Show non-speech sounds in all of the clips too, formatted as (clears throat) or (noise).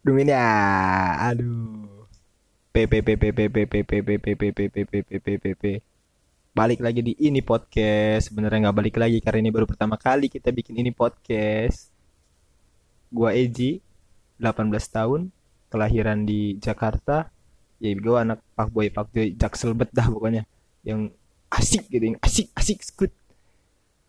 Dungin ya. Aduh. P P P P P P P P P P P P P P P P P P Balik lagi di ini podcast. Sebenarnya nggak balik lagi karena ini baru pertama kali kita bikin ini podcast. Gua Eji, 18 tahun, kelahiran di Jakarta. Ya gua anak Pak Boy Pak Boy Jaksel bet dah pokoknya. Yang asik gitu, yang asik asik skut.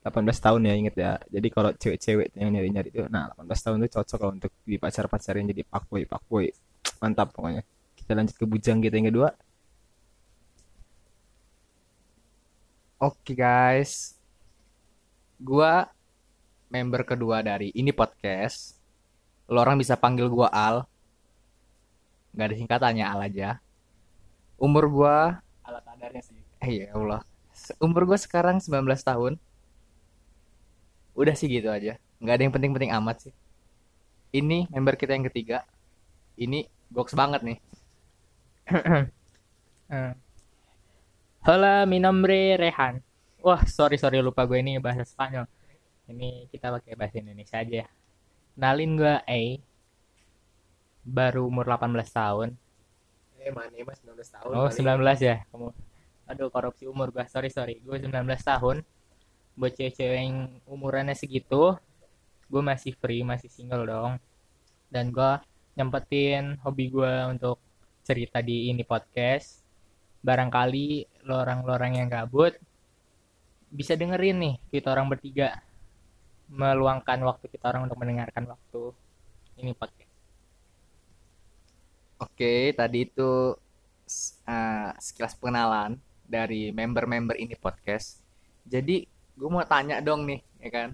18 tahun ya inget ya. Jadi kalau cewek-cewek yang nyari-nyari itu, nah 18 tahun itu cocok lah untuk di pacar-pacarin jadi Pak Boy Pak Boy. Mantap pokoknya. Kita lanjut ke bujang kita yang kedua. Oke guys, gua member kedua dari ini podcast. Lo orang bisa panggil gua Al. Gak ada singkatannya Al aja. Umur gua Alat kadarnya sih. eh ya Allah. Umur gua sekarang 19 tahun. Udah sih gitu aja. Gak ada yang penting-penting amat sih. Ini member kita yang ketiga. Ini box banget nih. (clears throat) Eh. Hola, mi nombre Rehan. Wah, sorry sorry lupa gue ini bahasa Spanyol. Ini kita pakai bahasa Indonesia aja. ya. Kenalin gue A. Baru umur 18 tahun. Eh mana mas 19 tahun. Oh, paling. 19 ya kamu. Aduh, korupsi umur gue. Sorry sorry. Gue 19 tahun. Buat cewek-cewek yang umurannya segitu, gue masih free, masih single dong. Dan gue nyempetin hobi gue untuk cerita di ini podcast. Barangkali lo orang-orang yang gabut bisa dengerin nih kita orang bertiga meluangkan waktu kita orang untuk mendengarkan waktu ini podcast. Oke, tadi itu eh, sekilas pengenalan dari member-member ini podcast. Jadi, gue mau tanya dong nih, ya kan?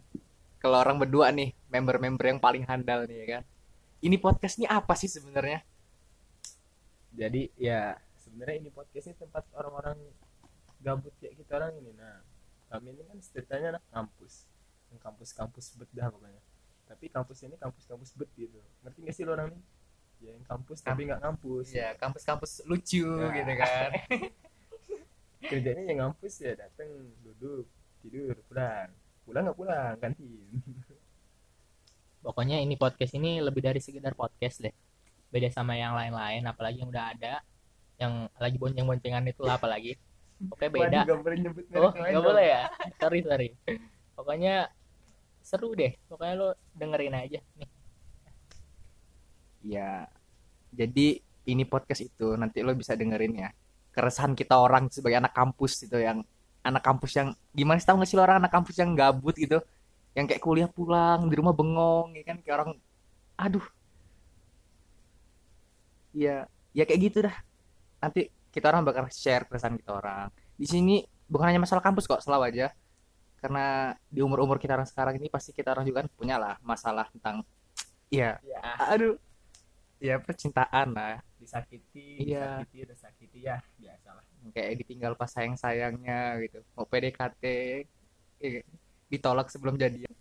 Kalau orang berdua nih, member-member yang paling handal nih, ya kan? Ini podcast ini apa sih sebenarnya? Jadi ya sebenarnya ini podcast ini tempat orang-orang gabut kayak kita orang ini. Nah, kami ini kan ceritanya anak kampus. Yang kampus-kampus bet dah pokoknya. Tapi kampus ini kampus-kampus bet gitu. Ngerti gak sih lo orang nih? Ya yang kampus tapi nggak kampus. Ya, kampus-kampus lucu Ya. gitu kan. (laughs) Kerjanya yang kampus ya datang duduk tidur pulang. Pulang nggak pulang kantin. Pokoknya ini podcast ini lebih dari sekedar podcast deh. Beda sama yang lain-lain, apalagi yang udah ada, yang lagi bonceng-boncengan itu lah apalagi. Oke beda. Waduh, nggak boleh nyebut Oh, nggak boleh ya? Sorry sorry. Pokoknya seru deh. Pokoknya lo dengerin aja nih. Ya, jadi ini podcast itu nanti lo bisa dengerin ya. Keresahan kita orang sebagai anak kampus itu yang anak kampus yang gimana sih tau gak sih lo orang anak kampus yang gabut gitu, yang kayak kuliah pulang di rumah bengong, ya kan kayak orang, aduh, ya ya kayak gitu dah. Nanti kita orang bakal share keresahan kita orang. Di sini bukan hanya masalah kampus kok, selalu aja. Karena di umur-umur kita orang sekarang ini pasti kita orang juga kan punya lah masalah tentang ya Ya. aduh ya percintaan lah Disakiti, Iya. disakiti, udah sakiti ya biasalah. Kayak ditinggal pas sayang sayangnya gitu. Mau PDKT eh, ditolak sebelum jadian.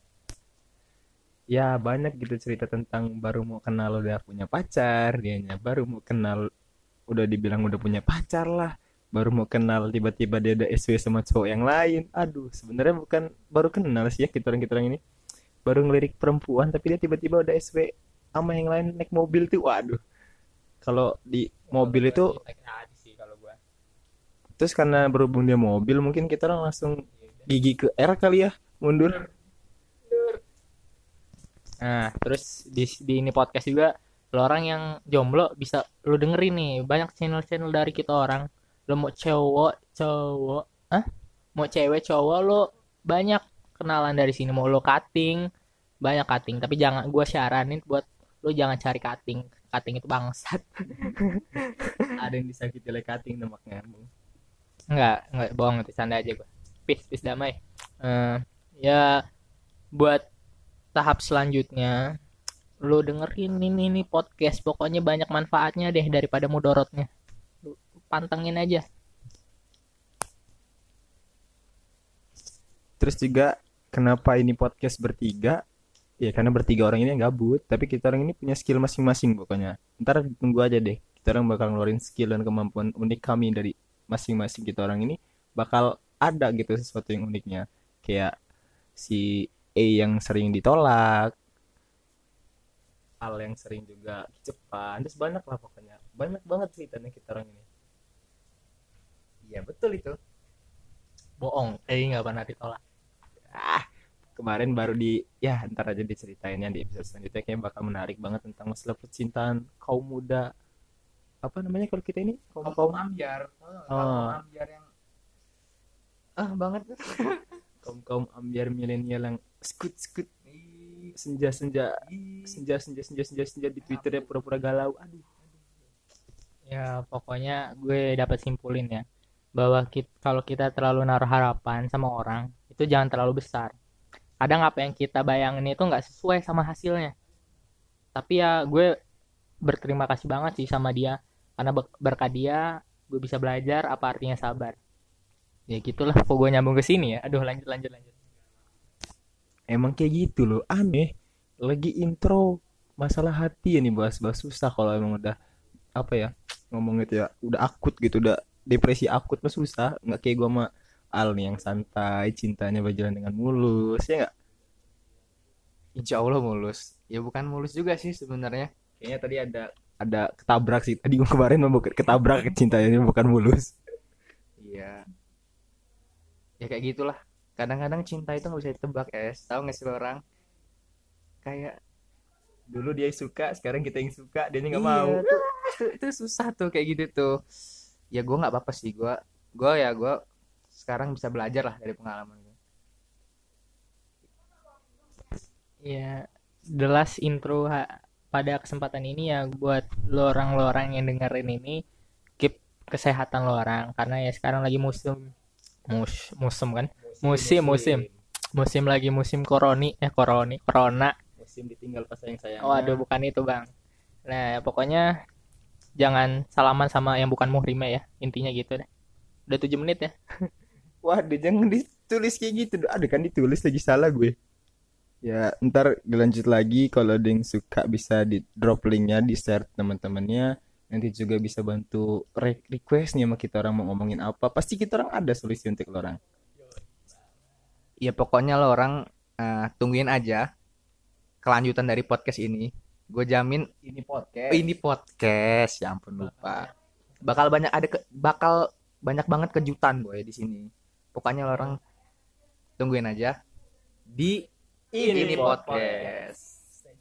Ya banyak gitu cerita tentang baru mau kenal udah punya pacar dianya baru mau kenal udah dibilang udah punya pacar lah. Baru mau kenal tiba-tiba dia ada SW sama cowok yang lain. Aduh sebenarnya bukan baru kenal sih ya kita orang kita orang ini. Baru ngelirik perempuan tapi dia tiba-tiba udah SW sama yang lain naik mobil tuh. Waduh. Kalau di mobil itu. Terus karena berhubung dia mobil mungkin kita langsung gigi ke R kali ya mundur Nah, terus di, di ini podcast juga lo orang yang jomblo bisa lo dengerin nih banyak channel-channel dari kita orang. Lo mau cowok, cowok, ah? Mau cewek, cowok lo banyak kenalan dari sini. Mau lo cutting, banyak cutting. Tapi jangan gua syaranin buat lo jangan cari cutting. Cutting itu bangsat. (laughs) ada yang disakiti oleh cutting demak nyambung Enggak, enggak bohong itu canda aja gua. Peace, peace damai. Eh, ya buat tahap selanjutnya lu dengerin ini nih podcast pokoknya banyak manfaatnya deh daripada mudorotnya lu pantengin aja Terus juga kenapa ini podcast bertiga? Ya karena bertiga orang ini yang gabut, tapi kita orang ini punya skill masing-masing pokoknya. Ntar tunggu aja deh, kita orang bakal ngeluarin skill dan kemampuan unik kami dari masing-masing kita orang ini bakal ada gitu sesuatu yang uniknya. Kayak si A yang sering ditolak, Al yang sering juga ke Jepang terus banyak lah pokoknya. Banyak banget ceritanya kita orang ini. Iya betul itu. Bohong. Eh nggak pernah ditolak. Ah kemarin baru di ya ntar aja diceritainnya di episode selanjutnya. Kayaknya bakal menarik banget tentang masalah percintaan kaum muda apa namanya kalau kita ini? Kaum kaum ambiar. Oh. kaum ambiar yang ah banget. (laughs) Kaum kaum ambiar milenial yang skut skut senja senja senja senja senja senja senja di twitternya pura-pura galau. Aduh ya pokoknya gue dapat simpulin ya bahwa kit- kalau kita terlalu naruh harapan sama orang itu jangan terlalu besar. Kadang apa yang kita bayangin itu nggak sesuai sama hasilnya? Tapi ya gue berterima kasih banget sih sama dia karena ber- berkat dia gue bisa belajar apa artinya sabar. Ya gitulah kok gue nyambung ke sini ya? Aduh lanjut lanjut lanjut. Emang kayak gitu loh aneh. Lagi intro masalah hati ya nih bahas-bahas susah kalau emang udah apa ya ngomong gitu ya udah akut gitu udah depresi akut mah susah. Nggak kayak gua sama Al nih yang santai cintanya berjalan dengan mulus ya nggak? Insya Allah mulus. Ya bukan mulus juga sih sebenarnya. Kayaknya tadi ada ada ketabrak sih. Tadi gua kemarin mau ketabrak cintanya bukan mulus. Iya. Ya kayak gitulah. Kadang-kadang cinta itu nggak bisa ditebak es. Tahu nggak sih orang? Kayak dulu dia suka sekarang kita yang suka dia nggak Iya, mau. tuh, itu, itu susah tuh kayak gitu tuh. Ya gue nggak apa-apa sih. Gue gue ya gue sekarang bisa belajar lah dari pengalaman gue ya the last intro ha- pada kesempatan ini ya buat lo orang lo orang yang dengerin ini keep kesehatan lo orang. Karena ya sekarang lagi musim mus musim kan? Musim musim. Musim lagi musim koroni eh koroni corona. Musim ditinggal pas sayang sayang oh aduh bukan itu bang. Nah ya, pokoknya jangan salaman sama yang bukan muhrimnya ya intinya gitu deh. Udah tujuh menit ya. (laughs) Waduh, jangan ditulis kayak gitu. Ada kan ditulis lagi salah gue. Ya, ntar dilanjut lagi kalau ada yang suka bisa di drop linknya di share teman-temannya. Nanti juga bisa bantu re- request nih sama kita orang mau ngomongin apa. Pasti kita orang ada solusi untuk lo orang. ya pokoknya lo orang eh, tungguin aja kelanjutan dari podcast ini gue jamin Ini podcast. oh, ini podcast ya ampun lupa bakal banyak ada ke- bakal banyak banget kejutan boy di sini pokoknya lo orang tungguin aja di Ini ini podcast. podcast